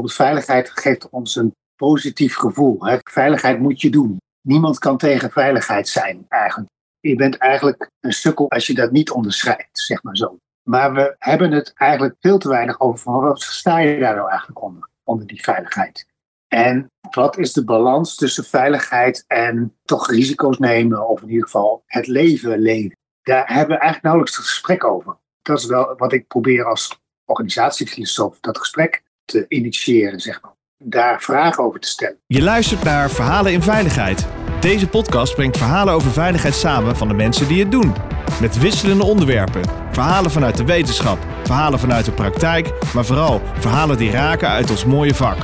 bijvoorbeeld veiligheid geeft ons een positief gevoel. Hè? Veiligheid moet je doen. Niemand kan tegen veiligheid zijn eigenlijk. Je bent eigenlijk een sukkel als je dat niet onderscheidt, zeg maar zo. Maar we hebben het eigenlijk veel te weinig over van wat sta je daar nou eigenlijk onder, onder die veiligheid. En wat is de balans tussen veiligheid en toch risico's nemen, of in ieder geval het leven leven? Daar hebben we eigenlijk nauwelijks een gesprek over. Dat is wel wat ik probeer als organisatiefilosoof, dat gesprek te initiëren, zeg maar. Daar vragen over te stellen. Je luistert naar Verhalen in Veiligheid. Deze podcast brengt verhalen over veiligheid samen van de mensen die het doen. Met wisselende onderwerpen. Verhalen vanuit de wetenschap, verhalen vanuit de praktijk, maar vooral verhalen die raken uit ons mooie vak.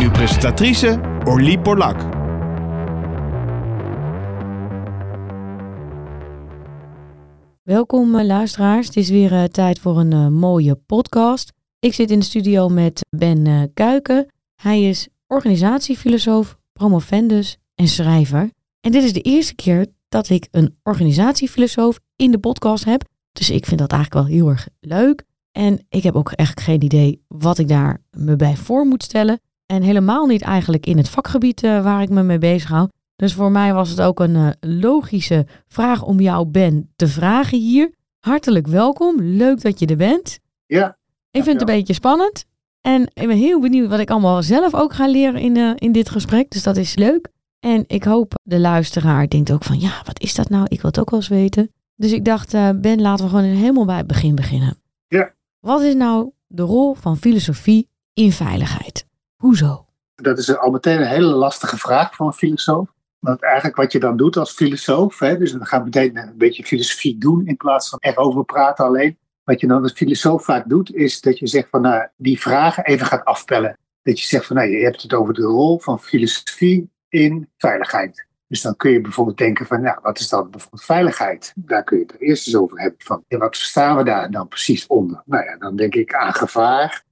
Uw presentatrice Orlie Borlak. Welkom eh, luisteraars, het is weer uh, tijd voor een uh, mooie podcast. Ik zit in de studio met Ben uh, Kuiken. Hij is organisatiefilosoof, promovendus en schrijver. En dit is de eerste keer dat ik een organisatiefilosoof in de podcast heb. Dus ik vind dat eigenlijk wel heel erg leuk. En ik heb ook echt geen idee wat ik daar me bij voor moet stellen. En helemaal niet eigenlijk in het vakgebied waar ik me mee bezig hou. Dus voor mij was het ook een uh, logische vraag om jou, Ben, te vragen hier. Hartelijk welkom. Leuk dat je er bent. Ja. Ik vind het een beetje spannend. En ik ben heel benieuwd wat ik allemaal zelf ook ga leren in, uh, in dit gesprek. Dus dat is leuk. En ik hoop de luisteraar denkt ook van, ja, wat is dat nou? Ik wil het ook wel eens weten. Dus ik dacht, uh, Ben, laten we gewoon helemaal bij het begin beginnen. Ja. Wat is nou de rol van filosofie in veiligheid? Hoezo? Dat is al meteen een hele lastige vraag voor een filosoof. Want eigenlijk wat je dan doet als filosoof, hè, dus we gaan meteen een beetje filosofie doen in plaats van erover praten alleen. Wat je dan als filosoof vaak doet, is dat je zegt van nou, die vragen even gaat afpellen. Dat je zegt van nou, je hebt het over de rol van filosofie in veiligheid. Dus dan kun je bijvoorbeeld denken van, nou, wat is dan bijvoorbeeld veiligheid? Daar kun je het eerst eens over hebben. Van, ja, wat verstaan we daar dan precies onder? Nou ja, dan denk ik aan gevaar,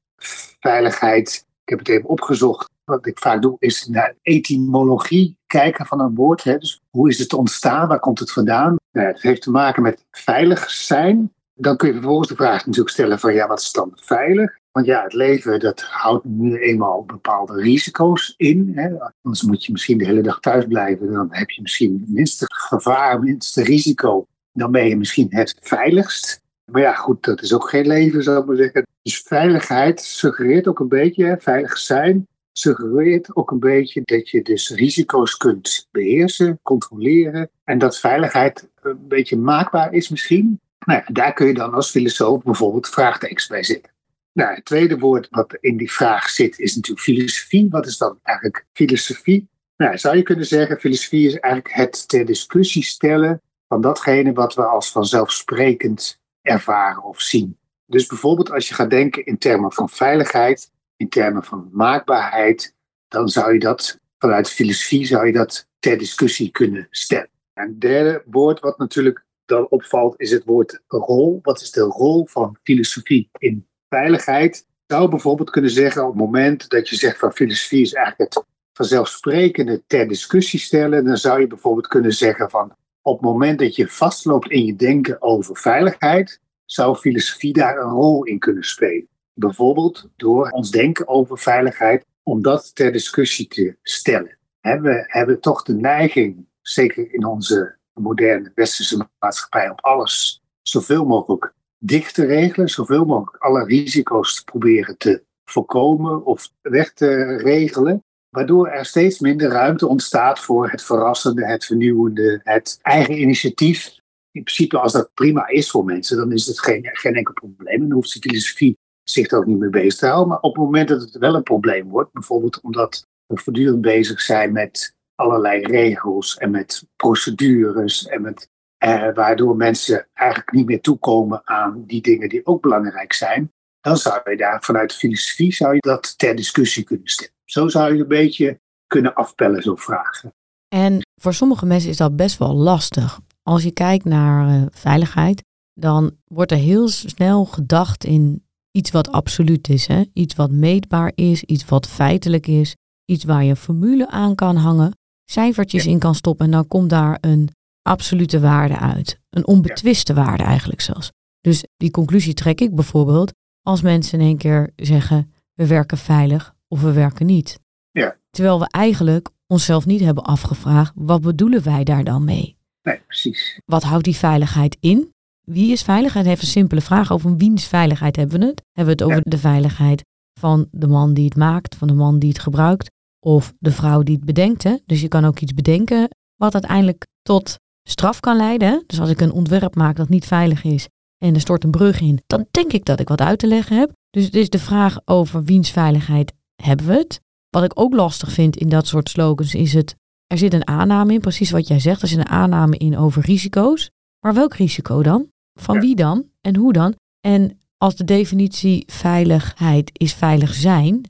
veiligheid. Ik heb het even opgezocht. Wat ik vaak doe, is naar etymologie kijken van een woord. Hè. Dus hoe is het ontstaan? Waar komt het vandaan? Nou, het heeft te maken met veilig zijn. Dan kun je vervolgens de vraag natuurlijk stellen van, ja, wat is dan veilig? Want ja, het leven dat houdt nu eenmaal bepaalde risico's in. Hè. Anders moet je misschien de hele dag thuis blijven. Dan heb je misschien minste gevaar, minste risico. Dan ben je misschien het veiligst. Maar ja, goed, dat is ook geen leven, zou ik maar zeggen. Dus veiligheid suggereert ook een beetje, hè, veilig zijn, suggereert ook een beetje dat je dus risico's kunt beheersen, controleren. En dat veiligheid een beetje maakbaar is misschien. Nou daar kun je dan als filosoof bijvoorbeeld vraagtekens bij zetten. Nou, het tweede woord wat in die vraag zit is natuurlijk filosofie. Wat is dan eigenlijk filosofie? Nou, zou je kunnen zeggen, filosofie is eigenlijk het ter discussie stellen van datgene wat we als vanzelfsprekend ervaren of zien. Dus bijvoorbeeld als je gaat denken in termen van veiligheid, in termen van maakbaarheid, dan zou je dat vanuit filosofie zou je dat ter discussie kunnen stellen. En het derde woord wat natuurlijk dan opvalt is het woord rol. Wat is de rol van filosofie in veiligheid? Zou bijvoorbeeld kunnen zeggen op het moment dat je zegt van filosofie is eigenlijk het vanzelfsprekende ter discussie stellen, dan zou je bijvoorbeeld kunnen zeggen van op het moment dat je vastloopt in je denken over veiligheid, zou filosofie daar een rol in kunnen spelen. Bijvoorbeeld door ons denken over veiligheid, om dat ter discussie te stellen. We hebben toch de neiging, zeker in onze moderne westerse maatschappij, om alles zoveel mogelijk dicht te regelen, zoveel mogelijk alle risico's te proberen te voorkomen of weg te regelen. Waardoor er steeds minder ruimte ontstaat voor het verrassende, het vernieuwende, het eigen initiatief. In principe, als dat prima is voor mensen, dan is het geen, geen enkel probleem. Dan hoeft de filosofie zich er ook niet mee bezig te houden. Maar op het moment dat het wel een probleem wordt, bijvoorbeeld omdat we voortdurend bezig zijn met allerlei regels en met procedures en met eh, waardoor mensen eigenlijk niet meer toekomen aan die dingen die ook belangrijk zijn, dan zou je daar vanuit de filosofie zou je dat ter discussie kunnen stellen. Zo zou je een beetje kunnen afpellen, zo'n vragen. En voor sommige mensen is dat best wel lastig. Als je kijkt naar uh, veiligheid, dan wordt er heel snel gedacht in iets wat absoluut is. Hè? Iets wat meetbaar is, iets wat feitelijk is, iets waar je een formule aan kan hangen, cijfertjes in kan stoppen en dan komt daar een absolute waarde uit. Een onbetwiste ja. waarde eigenlijk zelfs. Dus die conclusie trek ik bijvoorbeeld als mensen in één keer zeggen, we werken veilig of we werken niet. Ja. Terwijl we eigenlijk onszelf niet hebben afgevraagd, wat bedoelen wij daar dan mee? Nee, precies. Wat houdt die veiligheid in? Wie is veiligheid? Heeft een simpele vraag over wiens veiligheid hebben we het? Hebben we het over de veiligheid van de man die het maakt, van de man die het gebruikt, of de vrouw die het bedenkt? Hè? Dus je kan ook iets bedenken wat uiteindelijk tot straf kan leiden. Dus als ik een ontwerp maak dat niet veilig is en er stort een brug in, dan denk ik dat ik wat uit te leggen heb. Dus het is de vraag over wiens veiligheid hebben we het? Wat ik ook lastig vind in dat soort slogans is het, er zit een aanname in, precies wat jij zegt, er zit een aanname in over risico's. Maar welk risico dan? Van wie dan? En hoe dan? En als de definitie veiligheid is veilig zijn,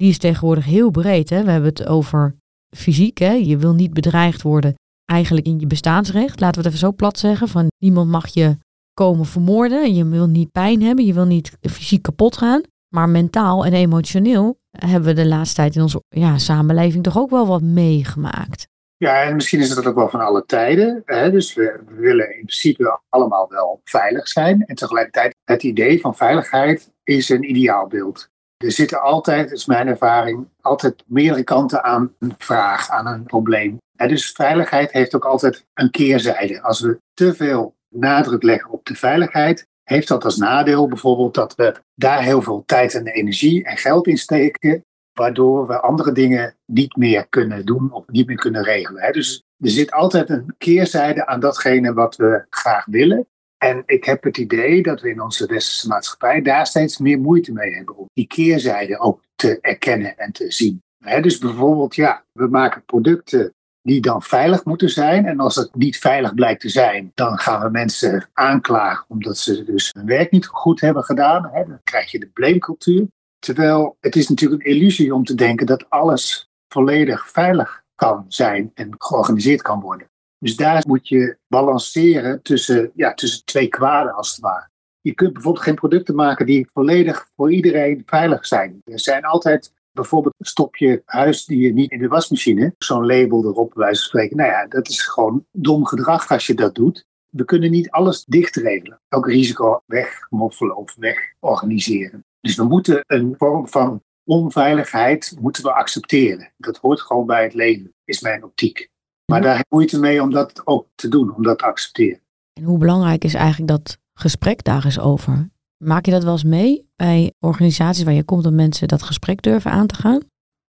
die is tegenwoordig heel breed. Hè? We hebben het over fysiek. Hè? Je wil niet bedreigd worden eigenlijk in je bestaansrecht. Laten we het even zo plat zeggen. Van niemand mag je komen vermoorden. Je wil niet pijn hebben. Je wil niet fysiek kapot gaan. Maar mentaal en emotioneel hebben we de laatste tijd in onze ja, samenleving toch ook wel wat meegemaakt. Ja, en misschien is het ook wel van alle tijden. Hè? Dus we, we willen in principe allemaal wel veilig zijn. En tegelijkertijd, het idee van veiligheid is een ideaalbeeld. Er zitten altijd, is mijn ervaring, altijd meerdere kanten aan een vraag, aan een probleem. Dus veiligheid heeft ook altijd een keerzijde. Als we te veel nadruk leggen op de veiligheid, heeft dat als nadeel bijvoorbeeld dat we daar heel veel tijd en energie en geld in steken, waardoor we andere dingen niet meer kunnen doen of niet meer kunnen regelen. Dus er zit altijd een keerzijde aan datgene wat we graag willen. En ik heb het idee dat we in onze westerse maatschappij daar steeds meer moeite mee hebben om die keerzijde ook te erkennen en te zien. Dus bijvoorbeeld, ja, we maken producten die dan veilig moeten zijn. En als het niet veilig blijkt te zijn, dan gaan we mensen aanklagen omdat ze dus hun werk niet goed hebben gedaan. Dan krijg je de blamecultuur. Terwijl het is natuurlijk een illusie om te denken dat alles volledig veilig kan zijn en georganiseerd kan worden. Dus daar moet je balanceren tussen, ja, tussen twee kwaden als het ware. Je kunt bijvoorbeeld geen producten maken die volledig voor iedereen veilig zijn. Er zijn altijd bijvoorbeeld stop je huisdier niet in de wasmachine, zo'n label erop bij wijze van spreken. Nou ja, dat is gewoon dom gedrag als je dat doet. We kunnen niet alles dichtregelen. Elk risico wegmoffelen of wegorganiseren. Dus we moeten een vorm van onveiligheid moeten we accepteren. Dat hoort gewoon bij het leven, is mijn optiek. Maar daar heb ik moeite mee om dat ook te doen, om dat te accepteren. En hoe belangrijk is eigenlijk dat gesprek daar eens over? Maak je dat wel eens mee bij organisaties waar je komt dat mensen dat gesprek durven aan te gaan?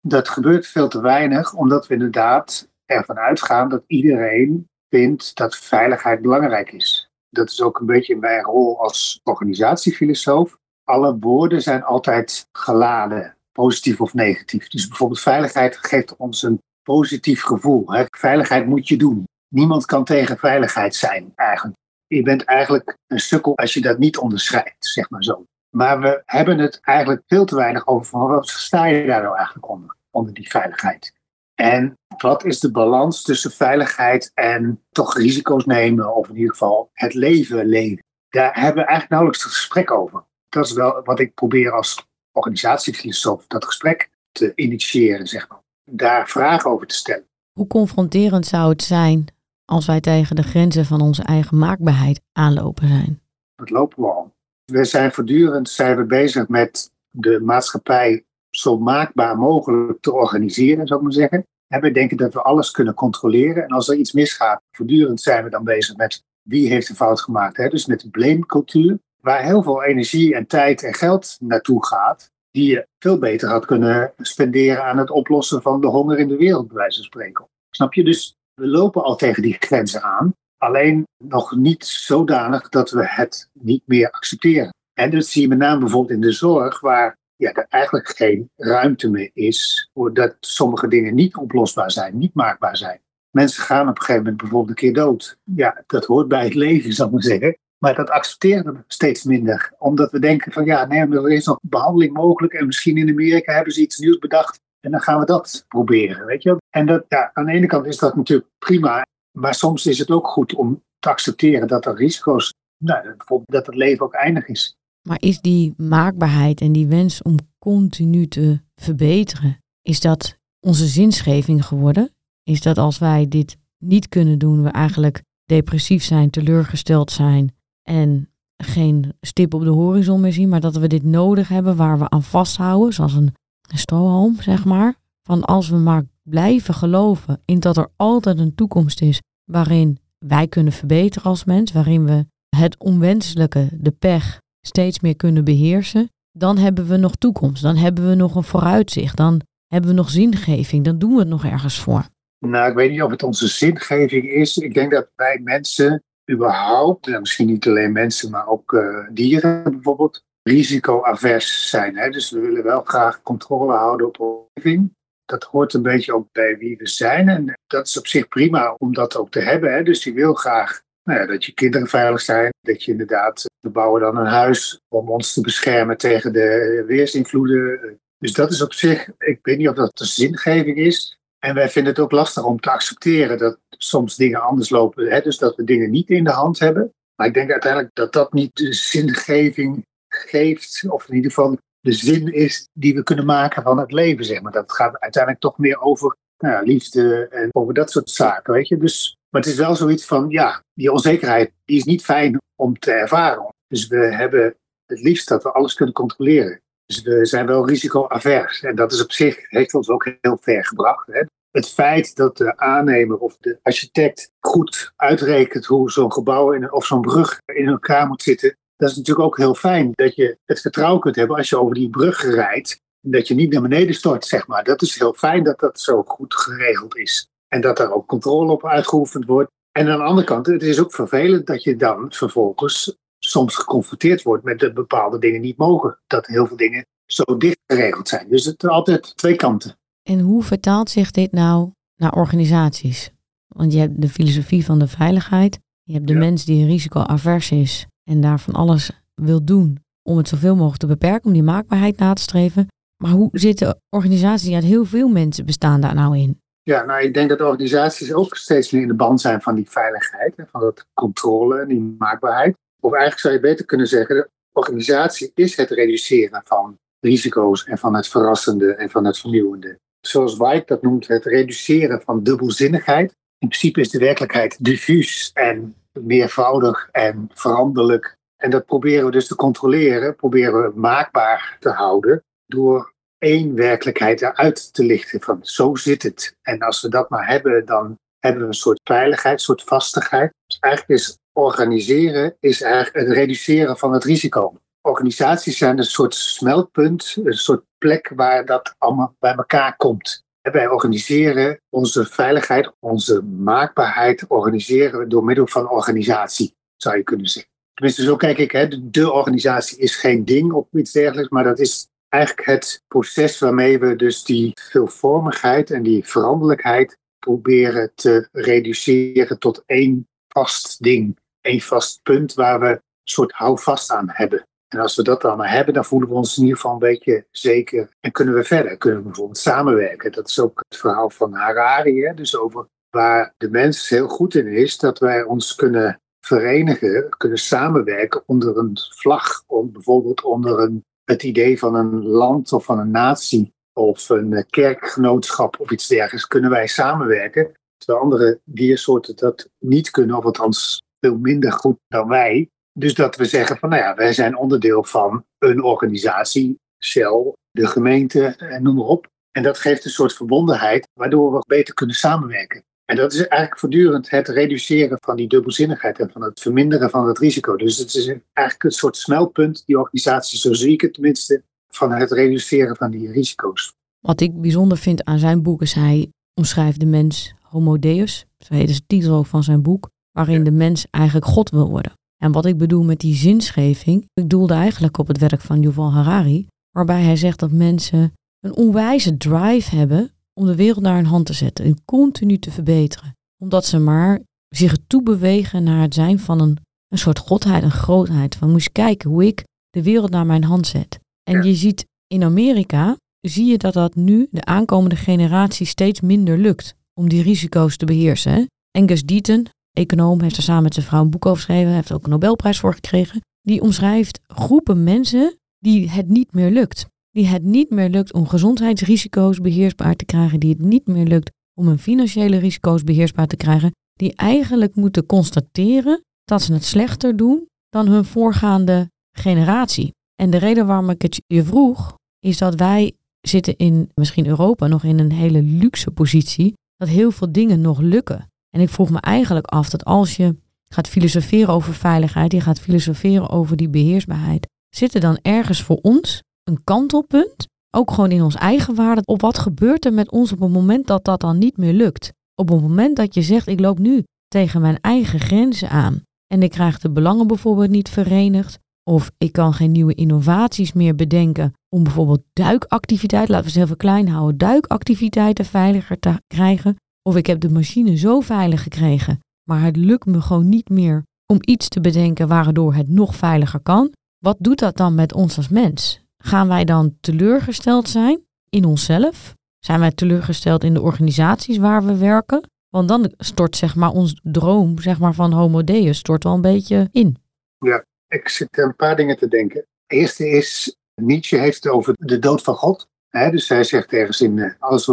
Dat gebeurt veel te weinig, omdat we inderdaad ervan uitgaan dat iedereen vindt dat veiligheid belangrijk is. Dat is ook een beetje mijn rol als organisatiefilosoof. Alle woorden zijn altijd geladen, positief of negatief. Dus bijvoorbeeld veiligheid geeft ons een positief gevoel. Hè. Veiligheid moet je doen. Niemand kan tegen veiligheid zijn eigenlijk. Je bent eigenlijk een sukkel als je dat niet onderschrijft, zeg maar zo. Maar we hebben het eigenlijk veel te weinig over wat sta je daar nou eigenlijk onder, onder die veiligheid. En wat is de balans tussen veiligheid en toch risico's nemen, of in ieder geval het leven leven? Daar hebben we eigenlijk nauwelijks een gesprek over. Dat is wel wat ik probeer als organisatiefilosoof, dat gesprek te initiëren, zeg maar. Daar vragen over te stellen. Hoe confronterend zou het zijn als wij tegen de grenzen van onze eigen maakbaarheid aanlopen zijn? Dat lopen we al. We zijn voortdurend zijn we bezig met de maatschappij zo maakbaar mogelijk te organiseren, zou ik maar zeggen. En we denken dat we alles kunnen controleren. En als er iets misgaat, voortdurend zijn we dan bezig met wie heeft een fout gemaakt. Hè? Dus met de blamecultuur, waar heel veel energie en tijd en geld naartoe gaat, die je veel beter had kunnen spenderen aan het oplossen van de honger in de wereld, bij wijze van spreken. Snap je? Dus we lopen al tegen die grenzen aan. Alleen nog niet zodanig dat we het niet meer accepteren. En dat zie je met name bijvoorbeeld in de zorg, waar ja, er eigenlijk geen ruimte meer is dat sommige dingen niet oplosbaar zijn, niet maakbaar zijn. Mensen gaan op een gegeven moment bijvoorbeeld een keer dood. Ja, dat hoort bij het leven, zal ik maar zeggen. Maar dat accepteren we steeds minder. Omdat we denken van ja, nee, er is nog behandeling mogelijk. En misschien in Amerika hebben ze iets nieuws bedacht. En dan gaan we dat proberen, weet je. En dat, ja, aan de ene kant is dat natuurlijk prima. Maar soms is het ook goed om te accepteren dat er risico's, nou, bijvoorbeeld dat het leven ook eindig is. Maar is die maakbaarheid en die wens om continu te verbeteren, is dat onze zinsgeving geworden? Is dat als wij dit niet kunnen doen, we eigenlijk depressief zijn, teleurgesteld zijn en geen stip op de horizon meer zien, maar dat we dit nodig hebben waar we aan vasthouden, zoals een strohalm, zeg maar. Van als we maar blijven geloven in dat er altijd een toekomst is waarin wij kunnen verbeteren als mens, waarin we het onwenselijke, de pech, steeds meer kunnen beheersen, dan hebben we nog toekomst. Dan hebben we nog een vooruitzicht. Dan hebben we nog zingeving. Dan doen we het nog ergens voor. Nou, ik weet niet of het onze zingeving is. Ik denk dat wij mensen überhaupt, nou, misschien niet alleen mensen, maar ook uh, dieren bijvoorbeeld, risicoavers zijn. Hè? Dus we willen wel graag controle houden op omgeving. Dat hoort een beetje ook bij wie we zijn. En dat is op zich prima om dat ook te hebben. Hè? Dus die wil graag nou ja, dat je kinderen veilig zijn. Dat je inderdaad, we bouwen dan een huis om ons te beschermen tegen de weersinvloeden. Dus dat is op zich, ik weet niet of dat de zingeving is. En wij vinden het ook lastig om te accepteren dat soms dingen anders lopen. Hè? Dus dat we dingen niet in de hand hebben. Maar ik denk uiteindelijk dat dat niet de zingeving geeft. Of in ieder geval de zin is die we kunnen maken van het leven. Zeg maar. Dat gaat uiteindelijk toch meer over nou ja, liefde en over dat soort zaken. Weet je? Dus, maar het is wel zoiets van, ja, die onzekerheid die is niet fijn om te ervaren. Dus we hebben het liefst dat we alles kunnen controleren. Dus we zijn wel risicoavers. En dat is op zich, heeft ons ook heel ver gebracht. Hè. Het feit dat de aannemer of de architect goed uitrekent hoe zo'n gebouw in, of zo'n brug in elkaar moet zitten, dat is natuurlijk ook heel fijn. Dat je het vertrouwen kunt hebben als je over die brug rijdt. Dat je niet naar beneden stort, zeg maar. Dat is heel fijn dat dat zo goed geregeld is. En dat daar ook controle op uitgeoefend wordt. En aan de andere kant, het is ook vervelend dat je dan vervolgens soms geconfronteerd wordt met dat bepaalde dingen niet mogen. Dat heel veel dingen zo dicht geregeld zijn. Dus het is altijd twee kanten. En hoe vertaalt zich dit nou naar organisaties? Want je hebt de filosofie van de veiligheid. Je hebt de mens die risicoavers is en daar van alles wil doen om het zoveel mogelijk te beperken, om die maakbaarheid na te streven. Maar hoe zitten organisaties uit heel veel mensen bestaan daar nou in? Ja, nou ik denk dat organisaties ook steeds meer in de band zijn van die veiligheid, van dat controle en die maakbaarheid. Of eigenlijk zou je beter kunnen zeggen, de organisatie is het reduceren van risico's en van het verrassende en van het vernieuwende. Zoals White dat noemt, het reduceren van dubbelzinnigheid. In principe is de werkelijkheid diffuus en meervoudig en veranderlijk. En dat proberen we dus te controleren, proberen we maakbaar te houden door één werkelijkheid eruit te lichten. Van zo zit het. En als we dat maar hebben, dan hebben we een soort veiligheid, een soort vastigheid. Dus eigenlijk is organiseren is eigenlijk het reduceren van het risico. Organisaties zijn een soort smeltpunt, een soort plek waar dat allemaal bij elkaar komt. Wij organiseren onze veiligheid, onze maakbaarheid, organiseren we door middel van organisatie, zou je kunnen zeggen. Tenminste, zo kijk ik, hè, de organisatie is geen ding of iets dergelijks, maar dat is eigenlijk het proces waarmee we dus die veelvormigheid en die veranderlijkheid proberen te reduceren tot één vast ding één vast punt waar we een soort houvast aan hebben. En als we dat dan hebben, dan voelen we ons in ieder geval een beetje zeker. En kunnen we verder, kunnen we bijvoorbeeld samenwerken. Dat is ook het verhaal van Harari, hè? dus over waar de mens heel goed in is, dat wij ons kunnen verenigen, kunnen samenwerken onder een vlag, om, bijvoorbeeld onder een, het idee van een land of van een natie of een kerkgenootschap of iets dergelijks, kunnen wij samenwerken. Terwijl andere diersoorten dat niet kunnen, of althans veel minder goed dan wij. Dus dat we zeggen van, nou ja, wij zijn onderdeel van een organisatie, Shell, de gemeente, en noem maar op. En dat geeft een soort verbondenheid, waardoor we beter kunnen samenwerken. En dat is eigenlijk voortdurend het reduceren van die dubbelzinnigheid en van het verminderen van het risico. Dus het is eigenlijk een soort smeltpunt, die organisatie, zo zie ik het tenminste, van het reduceren van die risico's. Wat ik bijzonder vind aan zijn boek is hij omschrijft de mens Homo Deus. Zo heet de titel van zijn boek waarin de mens eigenlijk God wil worden. En wat ik bedoel met die zinsgeving, ik doelde eigenlijk op het werk van Yuval Harari, waarbij hij zegt dat mensen een onwijze drive hebben om de wereld naar hun hand te zetten en continu te verbeteren. Omdat ze maar zich toebewegen naar het zijn van een, een soort godheid, een grootheid. Van moest kijken hoe ik de wereld naar mijn hand zet. En je ziet in Amerika, zie je dat dat nu de aankomende generatie steeds minder lukt om die risico's te beheersen. Hè? Angus Deaton, econoom, heeft er samen met zijn vrouw een boek over geschreven. Heeft ook een Nobelprijs voor gekregen. Die omschrijft groepen mensen die het niet meer lukt. Die het niet meer lukt om gezondheidsrisico's beheersbaar te krijgen. Die het niet meer lukt om hun financiële risico's beheersbaar te krijgen. Die eigenlijk moeten constateren dat ze het slechter doen dan hun voorgaande generatie. En de reden waarom ik het je vroeg, is dat wij zitten in misschien Europa nog in een hele luxe positie, dat heel veel dingen nog lukken. En ik vroeg me eigenlijk af dat als je gaat filosoferen over veiligheid, je gaat filosoferen over die beheersbaarheid, zit er dan ergens voor ons een kantelpunt, ook gewoon in ons eigen waarde, op wat gebeurt er met ons op het moment dat dat dan niet meer lukt? Op het moment dat je zegt, ik loop nu tegen mijn eigen grenzen aan en ik krijg de belangen bijvoorbeeld niet verenigd, of ik kan geen nieuwe innovaties meer bedenken om bijvoorbeeld duikactiviteit, laten we ze even klein houden, duikactiviteiten veiliger te krijgen. Of ik heb de machine zo veilig gekregen, maar het lukt me gewoon niet meer om iets te bedenken waardoor het nog veiliger kan. Wat doet dat dan met ons als mens? Gaan wij dan teleurgesteld zijn in onszelf? Zijn wij teleurgesteld in de organisaties waar we werken? Want dan stort zeg maar ons droom zeg maar, van Homo Deus stort wel een beetje in. Ja, ik zit een paar dingen te denken. De eerste is, Nietzsche heeft het over de dood van God. Dus hij zegt ergens in uh, Alles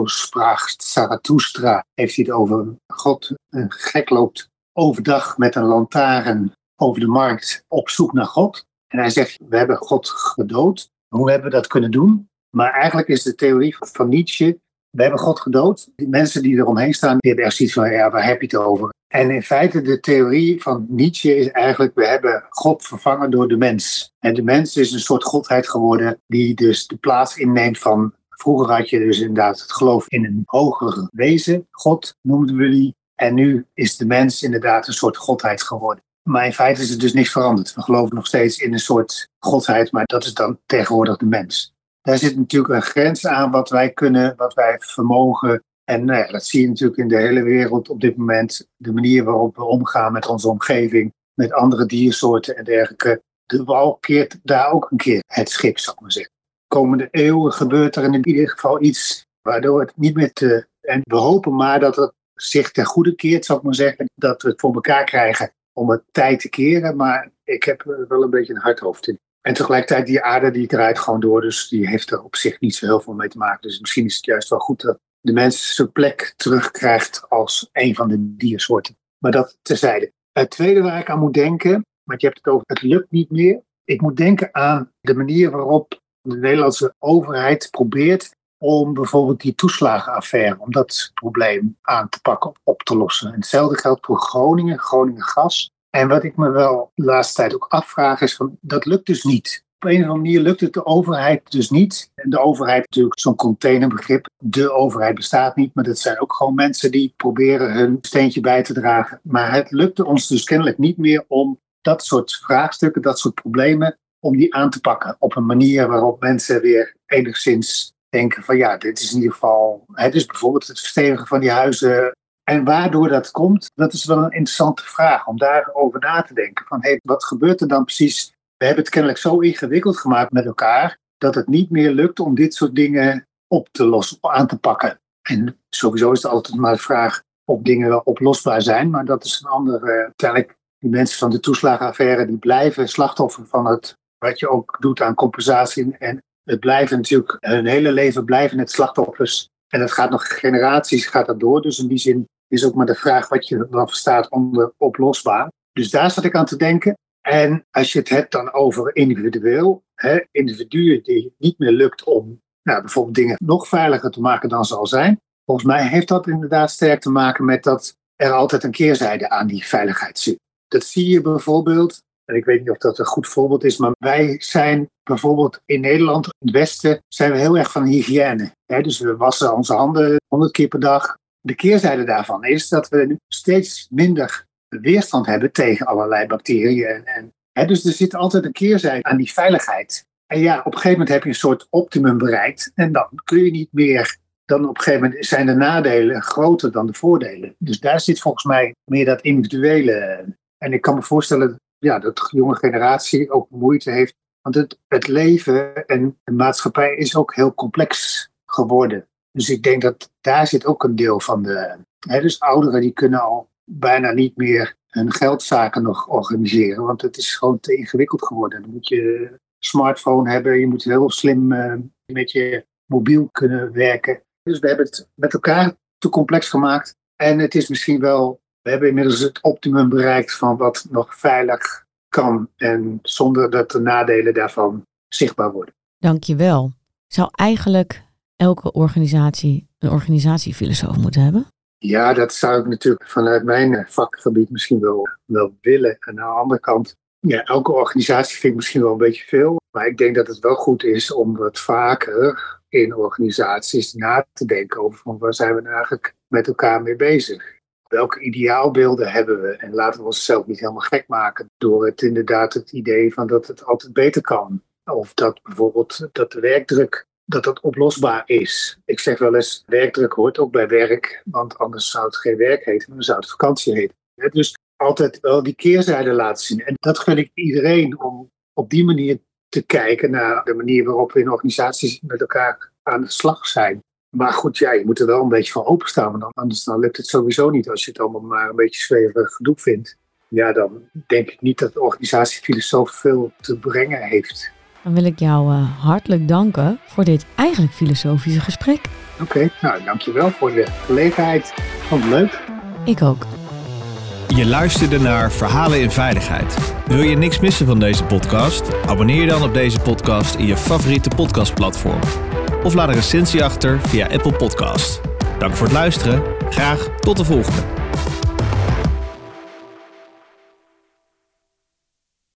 Zarathustra, heeft hij het over God. Een gek loopt overdag met een lantaarn over de markt op zoek naar God. En hij zegt, we hebben God gedood. Hoe hebben we dat kunnen doen? Maar eigenlijk is de theorie van Nietzsche, we hebben God gedood. Die mensen die eromheen staan, die hebben echt zoiets van, ja, waar heb je het over? En in feite, de theorie van Nietzsche is eigenlijk, we hebben God vervangen door de mens. En de mens is een soort godheid geworden, die dus de plaats inneemt van Vroeger had je dus inderdaad het geloof in een hoger wezen, God noemden we die. En nu is de mens inderdaad een soort godheid geworden. Maar in feite is er dus niks veranderd. We geloven nog steeds in een soort godheid, maar dat is dan tegenwoordig de mens. Daar zit natuurlijk een grens aan wat wij kunnen, wat wij vermogen. En nou dat zie je natuurlijk in de hele wereld op dit moment. De manier waarop we omgaan met onze omgeving, met andere diersoorten en dergelijke. De wal keert daar ook een keer het schip, zou ik maar zeggen. De komende eeuwen gebeurt er in ieder geval iets waardoor het niet meer te. En we hopen maar dat het zich ten goede keert, zou ik maar zeggen. Dat we het voor elkaar krijgen om het tijd te keren. Maar ik heb er wel een beetje een hard hoofd in. En tegelijkertijd, die aarde die draait gewoon door. Dus die heeft er op zich niet zo heel veel mee te maken. Dus misschien is het juist wel goed dat de mens zijn plek terugkrijgt als een van de diersoorten. Maar dat terzijde. Het tweede waar ik aan moet denken, want je hebt het over het lukt niet meer. Ik moet denken aan de manier waarop de Nederlandse overheid probeert om bijvoorbeeld die toeslagenaffaire, om dat probleem aan te pakken, op te lossen. En hetzelfde geldt voor Groningen, Groningen Gas. En wat ik me wel de laatste tijd ook afvraag is van, dat lukt dus niet. Op een of andere manier lukt het de overheid dus niet. En de overheid natuurlijk zo'n containerbegrip. De overheid bestaat niet, maar dat zijn ook gewoon mensen die proberen hun steentje bij te dragen. Maar het lukte ons dus kennelijk niet meer om dat soort vraagstukken, dat soort problemen, om die aan te pakken op een manier waarop mensen weer enigszins denken van ja, dit is in ieder geval, het is bijvoorbeeld het verstevigen van die huizen. En waardoor dat komt, dat is wel een interessante vraag om daarover na te denken. Van hey, wat gebeurt er dan precies? We hebben het kennelijk zo ingewikkeld gemaakt met elkaar dat het niet meer lukt om dit soort dingen op te lossen, aan te pakken. En sowieso is het altijd maar de vraag of dingen wel oplosbaar zijn, maar dat is een andere. Uiteindelijk, die mensen van de toeslagenaffaire die blijven slachtoffer van het wat je ook doet aan compensatie en het blijven natuurlijk, hun hele leven blijven het slachtoffers. En dat gaat nog generaties gaat dat door. Dus in die zin is ook maar de vraag wat je dan verstaat onder oplosbaar. Dus daar zat ik aan te denken. En als je het hebt dan over individueel, hè, individuen die het niet meer lukt om nou, bijvoorbeeld dingen nog veiliger te maken dan ze al zijn. Volgens mij heeft dat inderdaad sterk te maken met dat er altijd een keerzijde aan die veiligheid zit. Dat zie je bijvoorbeeld en ik weet niet of dat een goed voorbeeld is, maar wij zijn bijvoorbeeld in Nederland, in het Westen, zijn we heel erg van hygiëne. dus we wassen onze handen honderd keer per dag. De keerzijde daarvan is dat we steeds minder weerstand hebben tegen allerlei bacteriën. En, dus er zit altijd een keerzijde aan die veiligheid. En ja, op een gegeven moment heb je een soort optimum bereikt. En dan kun je niet meer. Dan op een gegeven moment zijn de nadelen groter dan de voordelen. Dus daar zit volgens mij meer dat individuele. En ik kan me voorstellen ja, dat de jonge generatie ook moeite heeft. Want het, het leven en de maatschappij is ook heel complex geworden. Dus ik denk dat daar zit ook een deel van de. Hè, dus ouderen die kunnen al bijna niet meer hun geldzaken nog organiseren. Want het is gewoon te ingewikkeld geworden. Dan moet je smartphone hebben, je moet heel slim uh, met je mobiel kunnen werken. Dus we hebben het met elkaar te complex gemaakt. En het is misschien wel we hebben inmiddels het optimum bereikt van wat nog veilig kan en zonder dat de nadelen daarvan zichtbaar worden. Dankjewel. Zou eigenlijk elke organisatie een organisatiefilosoof moeten hebben? Ja, dat zou ik natuurlijk vanuit mijn vakgebied misschien wel, wel willen. En aan de andere kant, ja, elke organisatie vind ik misschien wel een beetje veel. Maar ik denk dat het wel goed is om wat vaker in organisaties na te denken over van waar zijn we nou eigenlijk met elkaar mee bezig. Welke ideaalbeelden hebben we? En laten we onszelf niet helemaal gek maken door het inderdaad het idee van dat het altijd beter kan. Of dat bijvoorbeeld dat de werkdruk dat dat oplosbaar is. Ik zeg wel eens, werkdruk hoort ook bij werk, want anders zou het geen werk heten, maar dan zou het vakantie heten. Dus altijd wel die keerzijde laten zien. En dat gun ik iedereen om op die manier te kijken naar de manier waarop we in organisaties met elkaar aan de slag zijn. Maar goed, ja, je moet er wel een beetje van openstaan, want anders dan lukt het sowieso niet als je het allemaal maar een beetje zweverig gedoe vindt. Ja, dan denk ik niet dat de organisatie filosoof veel te brengen heeft. Dan wil ik jou uh, hartelijk danken voor dit eigenlijk filosofische gesprek. Oké, okay, nou dankjewel voor de gelegenheid. Vond het leuk. Ik ook. Je luisterde naar Verhalen in Veiligheid. Wil je niks missen van deze podcast? Abonneer je dan op deze podcast in je favoriete podcastplatform. Of laat een recensie achter via Apple Podcast. Dank voor het luisteren. Graag tot de volgende.